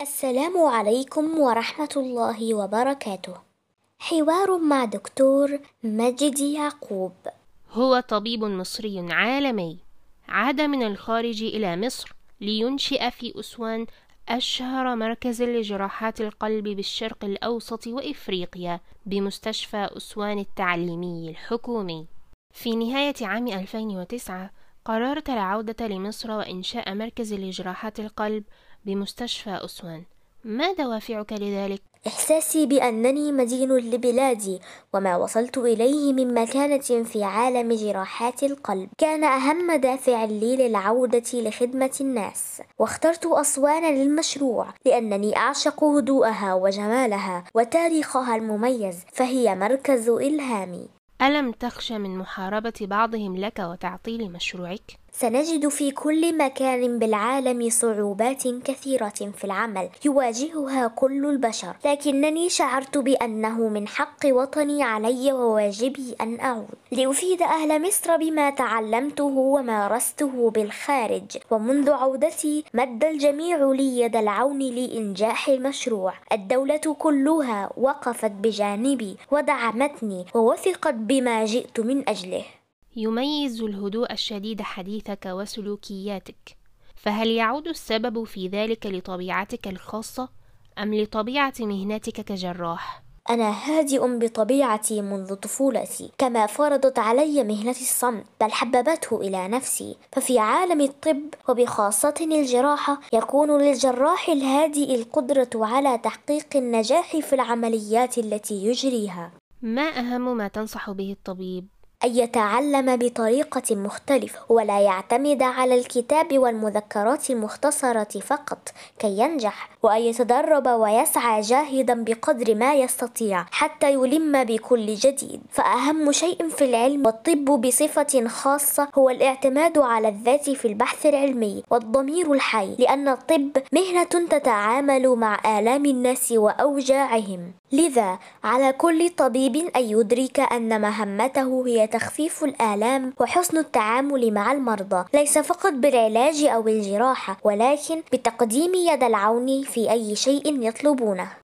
السلام عليكم ورحمة الله وبركاته. حوار مع دكتور مجد يعقوب. هو طبيب مصري عالمي عاد من الخارج إلى مصر لينشئ في أسوان أشهر مركز لجراحات القلب بالشرق الأوسط وإفريقيا بمستشفى أسوان التعليمي الحكومي. في نهاية عام 2009 قررت العودة لمصر وإنشاء مركز لجراحات القلب بمستشفى أسوان. ما دوافعك لذلك؟ إحساسي بأنني مدين لبلادي وما وصلت إليه من مكانة في عالم جراحات القلب. كان أهم دافع لي للعودة لخدمة الناس واخترت أسوان للمشروع لأنني أعشق هدوءها وجمالها وتاريخها المميز فهي مركز إلهامي. ألم تخش من محاربة بعضهم لك وتعطيل مشروعك؟ سنجد في كل مكان بالعالم صعوبات كثيرة في العمل يواجهها كل البشر، لكنني شعرت بأنه من حق وطني علي وواجبي أن أعود. لأفيد أهل مصر بما تعلمته ومارسته بالخارج، ومنذ عودتي مد الجميع لي يد العون لإنجاح المشروع، الدولة كلها وقفت بجانبي ودعمتني ووثقت بما جئت من أجله. يميز الهدوء الشديد حديثك وسلوكياتك. فهل يعود السبب في ذلك لطبيعتك الخاصة أم لطبيعة مهنتك كجراح؟ أنا هادئ بطبيعتي منذ طفولتي كما فرضت علي مهنة الصمت بل حببته إلى نفسي. ففي عالم الطب وبخاصة الجراحة يكون للجراح الهادئ القدرة على تحقيق النجاح في العمليات التي يجريها. ما أهم ما تنصح به الطبيب؟ أن يتعلم بطريقة مختلفة ولا يعتمد على الكتاب والمذكرات المختصرة فقط كي ينجح وأن يتدرب ويسعى جاهدا بقدر ما يستطيع حتى يلم بكل جديد. فأهم شيء في العلم والطب بصفة خاصة هو الاعتماد على الذات في البحث العلمي والضمير الحي لأن الطب مهنة تتعامل مع آلام الناس وأوجاعهم. لذا على كل طبيب أن يدرك أن مهمته هي تخفيف الآلام وحسن التعامل مع المرضى. ليس فقط بالعلاج أو الجراحة ولكن بتقديم يد العون في أي شيء يطلبونه.